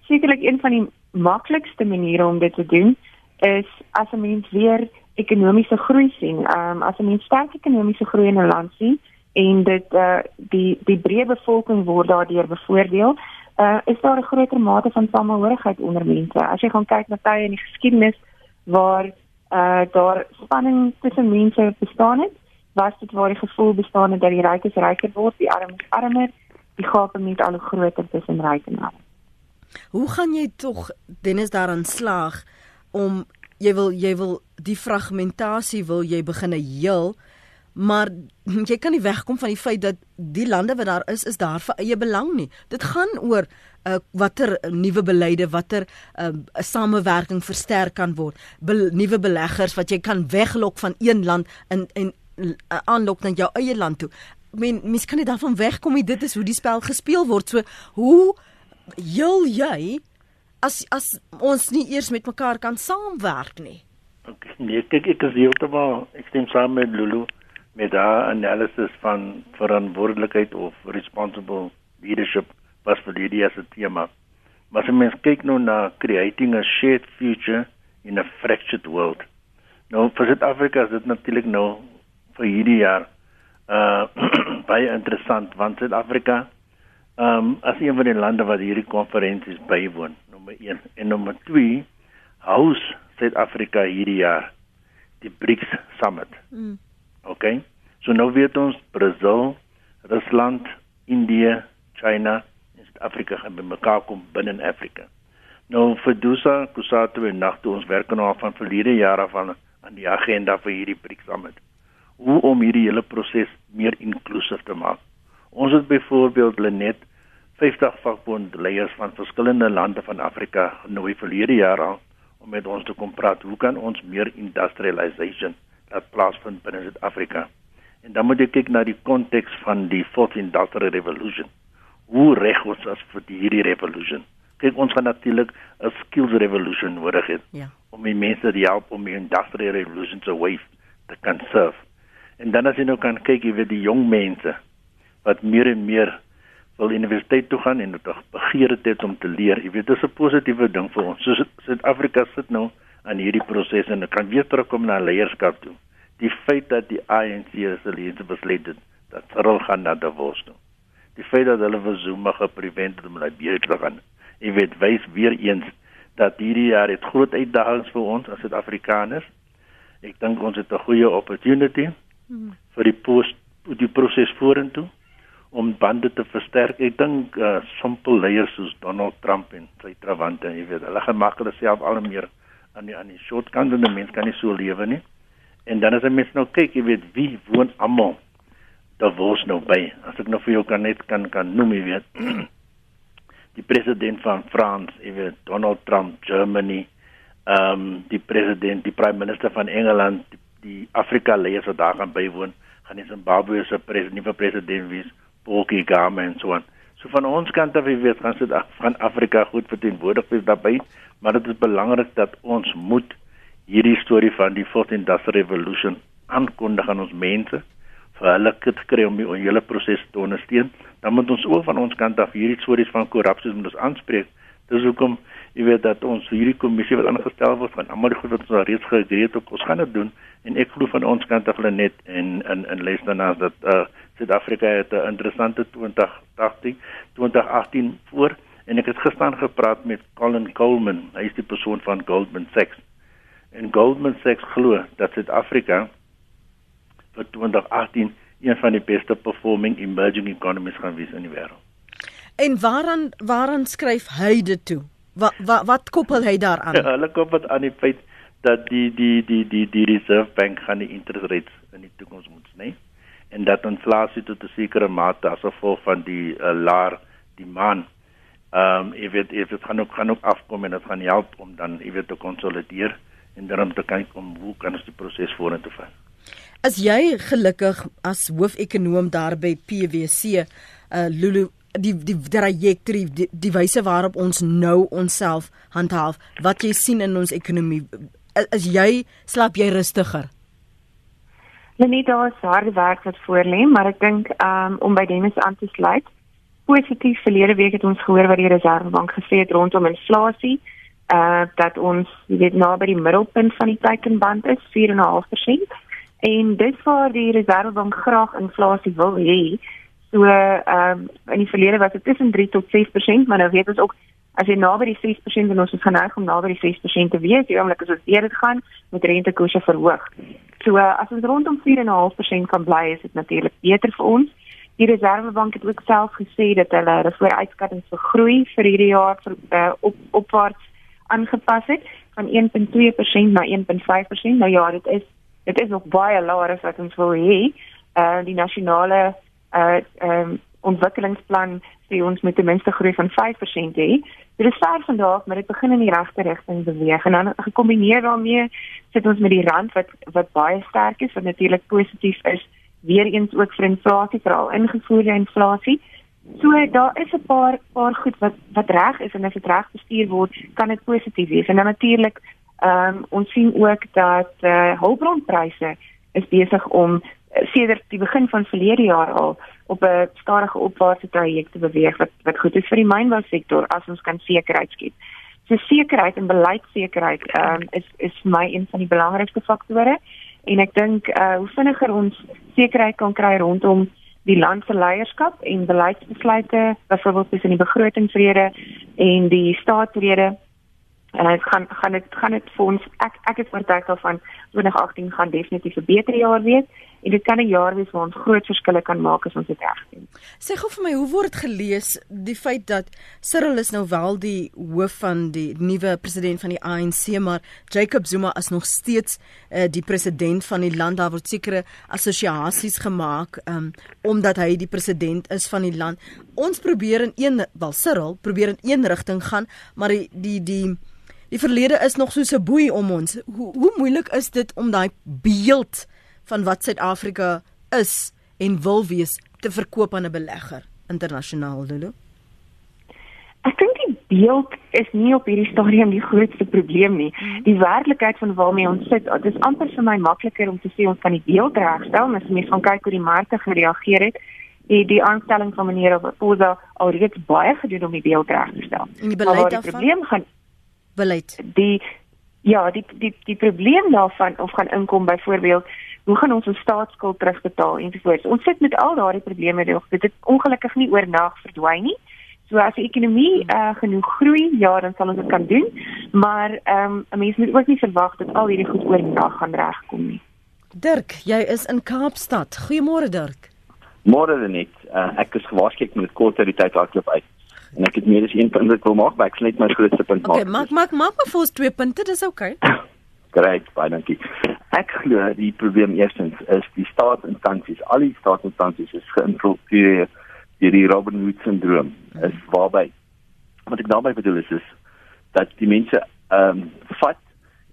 sekerlik een van die maklikste maniere om dit te doen is as 'n mens weer ekonomiese groei sien. Ehm um, as 'n mens sterk ekonomiese groei in 'n land sien, en dit uh die die breë bevolking word daardeur bevoordeel. Uh is daar 'n groter mate van samehorigheid onder mense. As jy gaan kyk na tye in die geskiedenis waar uh daar spanning tussen mense bestaan het, was dit waar die gevoel bestaan het dat die rykes ryker word, die armes armer, die gape net al groter tussen ryk en arm.
Hoe gaan jy tog Dennis daaraan slaag om jy wil jy wil die fragmentasie wil jy begine heel maar jy kan nie wegkom van die feit dat die lande wat daar is is daar vir eie belang nie. Dit gaan oor uh, watter nuwe beleide, watter 'n uh, samewerking versterk kan word. Be nuwe beleggers wat jy kan weglok van een land in en uh, aanlok na jou eie land toe. Ek meen mens kan nie daarvan wegkom nie. Dit is hoe die spel gespeel word. So hoe heel jy as as ons nie eers met mekaar kan saamwerk nie.
Okay, nee, kyk ek is heeltemal ek stem saam met Lulu met haar analysis van verantwoordelikheid of responsible leadership was vir die as 'n tema. Maar as mens kyk nou na creating a shared future in a fractured world. Nou vir Suid-Afrika is dit natuurlik nou vir hierdie jaar uh baie interessant want Suid-Afrika ehm um, as een van die lande wat hierdie konferensies bywoon, nommer 1 en nommer 2 house Suid-Afrika hierdie jaar die BRICS summit. Mm. Okay. So nou weet ons Brazil, Rusland, Indië, China en Suid-Afrika gaan bymekaar kom binne Afrika. Nou vir Dusa, Kusatu en Nagto ons werk nou al van verlede jare van aan die agenda vir hierdie BRICS summit. Hoe om hierdie hele proses meer inklusief te maak. Ons het byvoorbeeld Lenet 50 vakbondleiers van verskillende lande van Afrika genooi verlede jaar al om met ons te kom praat. Hoe kan ons meer industrialization laat plaasvind binne Suid-Afrika. En dan moet jy kyk na die konteks van die fourth industrial revolution. Hoe reg ons as vir die hierdie revolution? Kyk ons gaan natuurlik 'n skills revolution nodig hê. Ja. Om die mense te help om die industrial revolution te wave te kan serve. En dan as jy nou kan kyk jy weet die jong mense wat meer en meer wil universiteit toe gaan en dit begeer het om te leer. Jy weet dis 'n positiewe ding vir ons. So Suid-Afrika sit nou aan hierdie proses en ek kan weer terugkom na leierskap toe. Die feit dat die ANC se lede besluit het dat Cyril gaan na Davos toe. Die feit dat hulle vir Zuma geprevent het om na Beer te gaan. Jy weet wys weer eens dat hierdie jaar het groot uitdagings vir ons as Suid-Afrikaners. Ek dink ons het 'n goeie opportunity hmm. vir die post die proses vorentoe om bande te versterk. Ek dink uh, simpel leiers soos Donald Trump en sy trawante, jy weet, hulle gemaak hulle self al meer aan die aan die shortkant en die mens kan nie so lewe nie. En dan as 'n mens nou kyk, jy weet wie woon almal daar wos nou by. As ek nou vir jou kan net kan kan noem, jy weet. die president van Frans, jy weet Donald Trump, Germany, ehm um, die president, die prime minister van Engeland, die, die Afrika leiers wat daar gaan bywoon, gaan die Zimbabwe se president, nuwe president wees, Paul Kagame en so aan. So van ons kant af, jy weet, gaan dit van Afrika goed verteenwoordig wees daarbey, maar dit is belangrik dat ons moet hierdie storie van die Fourth Industrial Revolution aankondig aan ons mense vir hulle kit kry om die hele proses te ondersteun. Dan moet ons ook van ons kant af hierdie stories van korrupsie moet ons aanspreek. Dis hoekom jy weet dat ons hierdie kommissie wat aangestel word van almal goed wat ons al reeds geagreed het, ons gaan dit doen en ek glo van ons kant af hulle net en in in les daarna dat uh Suid-Afrika het 'n interessante 2018 2018 voor en ek het gister gepraat met Colin Coleman, hy is die persoon van Goldman Sachs. En Goldman Sachs glo dat Suid-Afrika vir 2018 een van die beste performing emerging economies gaan wees in die wêreld.
En waaraan waaraan skryf hy dit toe? Wat wat wat koppel hy daaraan?
Ja, hulle koppel dit aan die feit dat die die die die die Reserve Bank gaan die interest rates in die toekoms moet sny en dat inflasie tot 'n sekere mate as gevolg van die uh, laer demand ehm um, jy weet jy weet gaan ook gaan ook afkom en dit gaan help om dan jy weet te konsolideer en dan om te kyk om hoe kan ons die proses vorentoe vat.
As jy gelukkig as hoofekonoom daar by PwC, uh Lulu die die trajectory die, die wyse waarop ons nou onsself handhaaf, wat jy sien in ons ekonomie, is jy slaap jy rustiger?
Nee, nee, daar is harde werk wat voor lê, maar ek dink um, om by Dennis aan te sluit, positief verlede week het ons gehoor wat die Reservebank gesê het rondom inflasie, uh dat ons weet naby die middelpunt van die teikenband is, 4.5%. En dis waar die Reservebank graag inflasie wil hê. So ehm um, in die verlede was dit tussen 3 tot 6%, maar nou weet ons ook as jy naby die 6% en ons is geneig om naby die 6% te wees, die oomblik as ons weer dit gaan met rentekoerse verhoog. So uh, as ons rondom 4.5% kan bly, is dit natuurlik beter vir ons. Die Reservebank het ook self gesê dat hulle hulle vooruitskattinge vir groei vir hierdie jaar vir uh, op opwaarts aangepas het van 1.2% na 1.5%. Nou ja, dit is dit is nog baie laer as wat ons wil hê. Uh die nasionale uh ehm um, ontwikkelingsplan sê ons moet ten minste groei van 5% hê. Dit is ver van daar, maar dit begin in die regte rigting beweeg en dan gekombineer daarmee sit ons met die rand wat wat baie sterk is wat natuurlik positief is weer eens ook vir inflasie veral ingevoerde inflasie. So daar is 'n paar paar goed wat wat reg is en as dit reg bestuur word, kan dit positief wees. En dan natuurlik ehm um, ons sien ook dat eh uh, hulpbronpryse is besig om eh, sedert die begin van verlede jaar al op 'n stadige opwaartse traject te beweeg wat wat goed is vir die mynbousektor as ons kan sekerheid skep. So sekerheid en beleidsekerheid ehm um, is is vir my een van die belangrikste faktore en ek dink uh hoe vinniger ons sekerheid kan kry rondom die land se leierskap en beleidsbesluite byvoorbeeld tussen die begrotingsrede en die staatsrede en dit gaan gaan dit gaan dit vir ons ek ek is oortuig daarvan 2018 gaan definitief 'n beter jaar wees en dit kan 'n jaar wees waar ons groot verskille kan maak as ons dit reg doen.
Sê gou vir my, hoe word gelees die feit dat Cyril is nou wel die hoof van die nuwe president van die ANC, maar Jacob Zuma is nog steeds uh, die president van die land. Daar word sekere assosiasies gemaak um, omdat hy die president is van die land. Ons probeer in een wel Cyril probeer in een rigting gaan, maar die die die Die verlede is nog soos 'n boei om ons. Hoe hoe moeilik is dit om daai beeld van wat Suid-Afrika is en wil wees te verkoop aan 'n belegger internasionaal, Lulu?
Ek dink die beeld is nie op hierdie stadium die grootste probleem nie. Mhm. Die werklikheid van waarmee ons sit, dit is amper vir my makliker om te sê ons kan die beeld regstel, as mens gaan kyk hoe die markte gereageer het. Die die aanstelling van meneer Opoza alreeds baie gedoen om die beeld reg te stel.
En die beleid daarvan.
Die probleem gaan
beleid.
Die ja, die die die probleem daarvan of gaan inkom byvoorbeeld hoe gaan ons ons staatsskuld terugbetaal ensovoorts. Ons sit met al daardie probleme nog. Dit het ongelukkig nie oornag verdwyn nie. So as die ekonomie uh, genoeg groei, ja, dan sal ons dit kan doen. Maar ehm um, 'n mens moet ook nie verwag dat al hierdie goed oornag gaan regkom nie.
Dirk, jy is in Kaapstad. Goeiemôre Dirk.
Môre net. Uh, ek is gewaarsku met kort uit die tyd hardloop uit en ek het meer as een punt wat ek wil maak, maar ek sal net my grootste punt
maak. Okay, maak maak maak maar vir ons twee punte, dis okay.
Great, baie dankie. Ek glo die probleem eerstens is die staatsinstansies, al die staatsinstansies is geïnfiltreer deur die Robin Hood syndroom. Is waarby wat ek daarmee bedoel is, is dat die mense ehm um, vat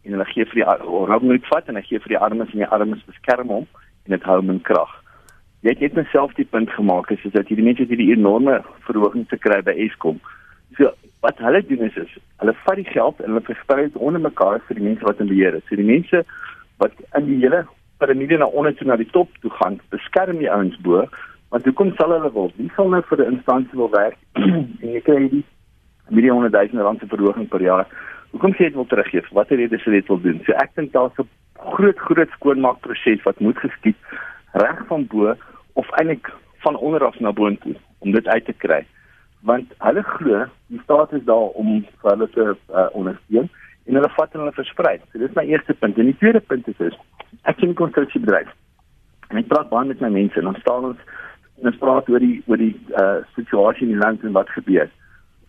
en hulle gee vir die Robin Hood vat en hy gee vir die armes en die armes beskerm hom en dit hou hom in krag. jy het net myself die punt gemaak is, is dat hierdie mense hierdie enorme verhoging te kry by Eskom. So wat hulle doen is, is hulle vat die geld en hulle versprei dit onder mekaar vir die mense wat in beheer is. So die mense wat in die hele piramide na onder toe na die top toe gaan, beskerm die ouens bo, want hoekom sal hulle wil? Wie sal nou vir 'n instansie wil werk en jy kry die miljoene duisende rand se verhoging per jaar? Hoekom sê jy dit wil teruggee? Rede sê jy dit wil doen? So ek dink daar's 'n groot groot skoonmaakproses wat moet geskied reg van bo of eintlik van onder af na boontoe om dit uit te kry. Want hulle glo die staat is daar om vir hulle te uh, ondersteun en hulle vat hulle versprei. So dis my eerste punt. En die tweede punt is, is ek sien konstruksiebedryf. En ek praat baie met my mense en dan staan ons en ons praat oor die oor die uh, situasie in die land en wat gebeur.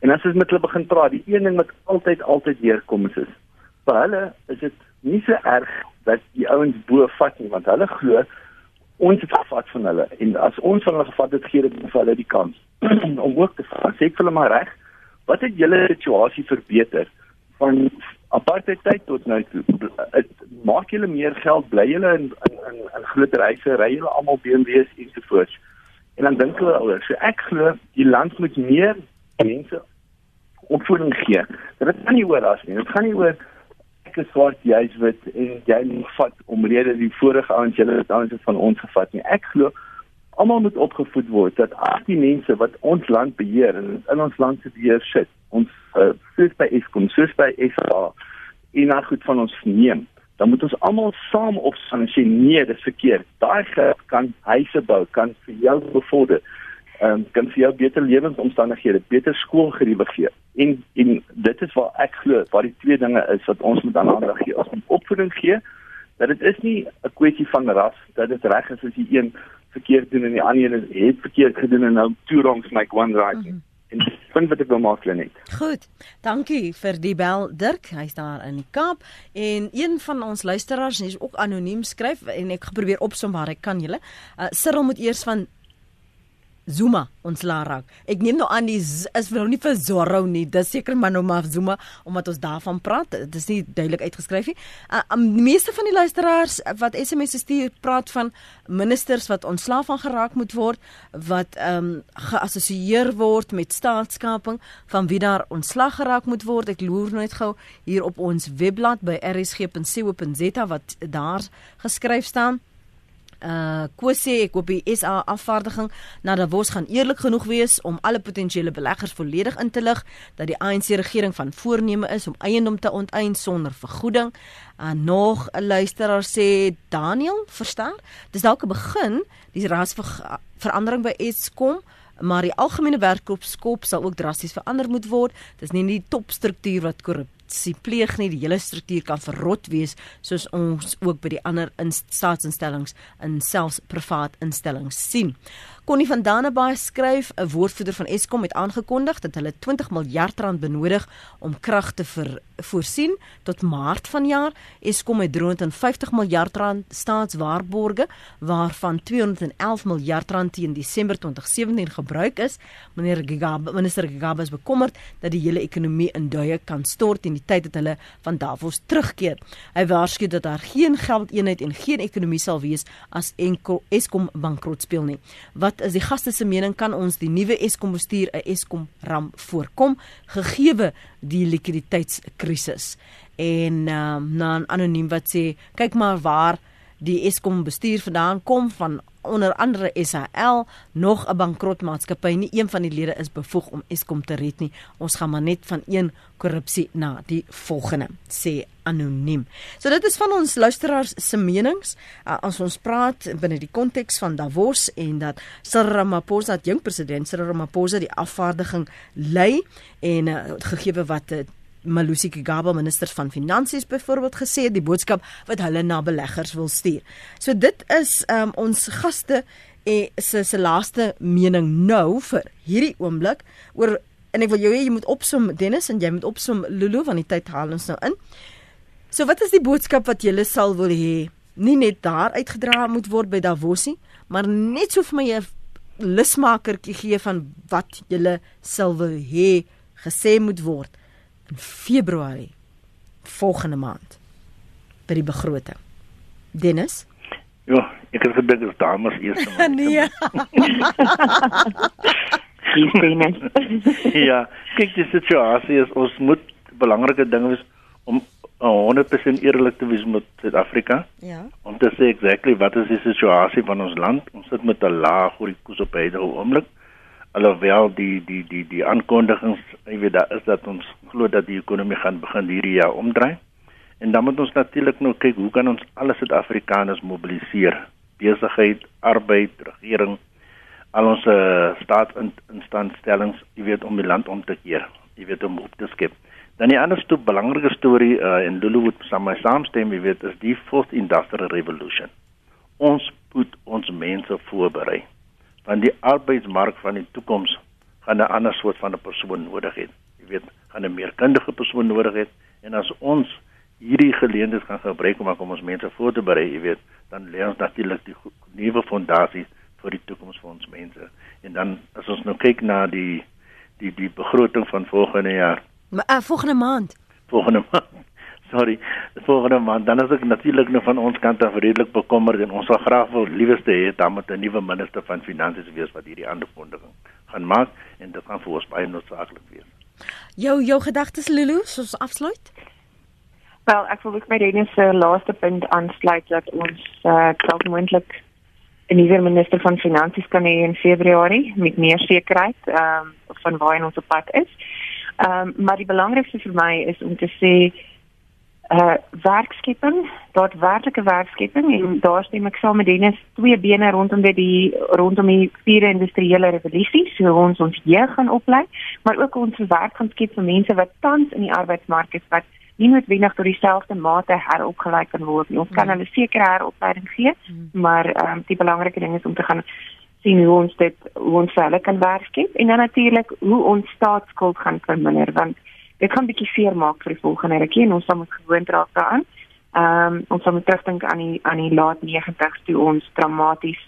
En as ons met hulle begin praat, die een ding wat altyd altyd weer kom is, is vir hulle is dit nie so erg dat die ouens bo vat nie want hulle glo ons het gevat van hulle en as ons van hulle gevat het gee dit vir hulle die kans om ook te vat sê ek vir hulle maar reg wat het julle situasie verbeter van apartheid tyd tot nou toe het, maak julle meer geld bly julle in in in, in groter huise ry julle almal BMW's ensovoorts. En dan dink hulle ouers so ek glo die land moet meer mense opvoeding gee. Dit gaan nie oor as nie dit gaan nie oor ek is swart jy's wit en jy moet vat omrede die vorige ouens julle het ouens van ons gevat nie. Ek glo almal moet opgevoed word dat as die mense wat ons land beheer en in ons land se beheer sit ons uh, soos by Eskom soos by SA en nou goed van ons neem dan moet ons almal saam opstaan en sê nee dis verkeerd daai geld kan huise bou kan vir jou bevorder um, kan vir jou beter lewensomstandighede beter skoolgeriewe gee En en dit is waar ek glo waar die twee dinge is wat ons moet aandag gee. Ons moet opvoeding gee dat dit is nie 'n kwessie van ras dat dit reg is as jy een verkeerd doen en die ander een het verkeerd gedoen en nou two wrongs make one right. Mm -hmm. En dis punt wat ek wil maak net.
Goed. Dankie vir die bel Dirk. Hy's daar in die Kaap en een van ons luisteraars is ook anoniem skryf en ek probeer opsom waar ek kan julle. Uh, Cyril moet eers van Zuma ons larak. Ek neem nou aan die z, is nou nie vir Zorro nie. Dis seker maar nou maar Zuma omdat ons daarvan praat. Dit is nie duidelik uitgeskryf nie. Uh, um, die meeste van die luisteraars wat SMS stuur praat van ministers wat ontslaaf van geraak moet word wat ehm um, geassosieer word met staatskaping van wie daar ontslag geraak moet word. Ek loer net gou hier op ons webblad by rsg.co.za wat daar geskryf staan uh Kose ek hoop die SA afvaardiging na Davos gaan eerlik genoeg wees om alle potensiële beleggers volledig in te lig dat die ANC regering van voorneme is om eiendom te onteien sonder vergoeding. Uh nog 'n luisteraar sê Daniel, verstaan? Dis dalk 'n begin die rasverandering by Eskom maar die algemene werkopskop sal ook drasties verander moet word. Dis nie die topstruktuur wat korrup korrupsie pleeg nie, die hele struktuur kan verrot wees soos ons ook by die ander staatsinstellings en selfs privaat instellings sien. Connie van Dannebaai skryf 'n woordvoerder van Eskom het aangekondig dat hulle 20 miljard rand benodig om krag te ver, voorsien tot Maart vanjaar. Eskom het 350 miljard rand staatswaarborge waarvan 211 miljard rand teen Desember 2017 gebruik is. Meneer Gigaba, minister Gigaba is bekommerd dat die hele ekonomie in duie kan stort in die tyd dat hulle van Davos terugkeer. Hy waarsku dat daar geen geldeenheid en geen ekonomie sal wees as Eskom bankrot speel nie. Wat is die gaste se mening kan ons die nuwe Eskom bestuur 'n Eskom ramp voorkom gegeewe die likwiditeitskrisis. En um, na 'n anoniem wat sê kyk maar waar die Eskom bestuur vandaan kom van onder andere SAL nog 'n bankrotmaatskappy nie een van die lede is bevoeg om Eskom te red nie. Ons gaan maar net van een korrupsie na die volgende sê anoniem. So dit is van ons luisteraars se menings. Uh, as ons praat binne die konteks van Davos en dat Cyril Ramaphosa, die jong president Cyril Ramaphosa die afvaardiging lei en uh, gegee wat uh, Malusi Kigaba minister van finansies byvoorbeeld gesê die boodskap wat hulle na beleggers wil stuur. So dit is um, ons gaste en se se laaste mening nou vir hierdie oomblik oor en ek wil jou hê jy moet opsom Dennis en jy moet opsom Lulu van die tyd haal ons nou in. So wat is die boodskap wat julle sal wil hê nie net daar uitgedra moet word by Davosie, maar net so vir my 'n lusmakertjie gee van wat julle sal wil hê gesê moet word Februarie volgende maand by die begroting. Dennis
Ja, ek het dit is dames eers.
nee.
Dis binne.
ja, kyk die situasie is ons moet belangrike ding is om 100% eerlik te wees met Suid-Afrika.
Ja.
Om te sê exactly wat is die situasie van ons land? Ons sit met 'n lae groeikoers op hierdie oomblik. Alhoewel die die die die aankondigings, jy weet, daar is dat ons glo dat die ekonomie gaan begin hierdie jaar omdraai. En dan moet ons natuurlik nou kyk hoe kan ons alle Suid-Afrikaners mobiliseer? Besigheid, arbeid, regering, al ons uh, staatsinstanstellings, jy weet om die land om te keer, jy weet om op te skep. Dan die ander stoep belangrike storie uh, in Luluwood saam met saamstem, jy weet, is die fourth industrial revolution. Ons moet ons mense voorberei. Want die arbeidsmark van die toekoms gaan 'n ander soort van 'n persoon nodig hê. Jy weet, gaan 'n meer kundige persoon nodig hê en as ons hierdie geleenthede gaan gebruik om om ons mense voor te berei, jy weet, dan lê ons natuurlik die nuwe fondasie vir die toekoms vir ons mense. En dan as ons nou kyk na die die die begroting van volgende jaar
Maar uh, volgende maand.
Volgende maand. Sorry, volgende maand dan is ek natuurlik nou van ons kant af redelik bekommerd en ons sal graag wil lieweste hê dan met 'n nuwe minister van finansies wees wat hierdie aankondiging gaan maak en dit gaan vir ons baie noodsaaklik wees.
Jou jou gedagtes Lulu, soos afsluit?
Wel, ek wil ook by Dennis se laaste punt aansluit dat ons uh, dalk moontlik 'n nuwe minister van finansies kan hê in Februarie met meer sekerheid ehm um, van waar ons op pad is. Ehm um, maar die belangrikste vir my is om te sê uh werkskepping, daadwerklike werkskepping en daar stem ek saam met Dennis twee bene rondom dit die rondom die vierde industriële revolusie, so ons ons jeug gaan oplei, maar ook ons werk gaan skep vir mense wat tans in die arbeidsmark is wat nie noodwendig tot dieselfde mate heropgelei kan word nie. Ons kan hulle sekere heropleiding gee, maar ehm um, die belangrike ding is om te gaan sien hoe ons dit hoe ons hulle kan werkskep en dan natuurlik hoe ons staatsskuld gaan verminder want dit gaan bietjie seer maak vir die volgende rukkie en ons moet gewoond raak daaraan. Ehm um, ons moet terugdink aan die aan die laat 90's toe ons dramaties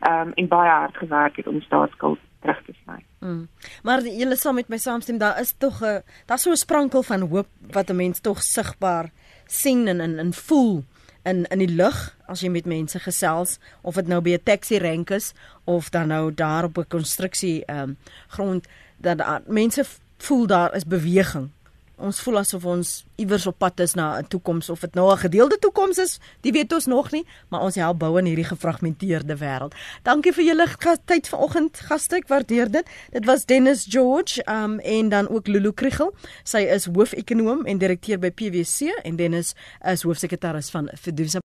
ehm um, en baie hard gewerk het om staatsskuld terug te sny.
Mm. Maar julle saam met my saamstem daar is tog 'n daar's so 'n sprankel van hoop wat 'n mens tog sigbaar sien en en, en voel in in die lug as jy met mense gesels of dit nou by 'n taxi rank is of dan nou daar op 'n konstruksie ehm um, grond dat uh, mense voel daar is beweging ons voel asof ons iewers op pad is na 'n toekoms of dit nou 'n gedeelde toekoms is, dit weet ons nog nie, maar ons help bou in hierdie gefragmenteerde wêreld. Dankie vir julle tyd vanoggend, gaste, ek waardeer dit. Dit was Dennis George um en dan ook Lulu Kriegel. Sy is hoofekonoom en direkteur by PwC en Dennis is hoofsekretaris van Fiducia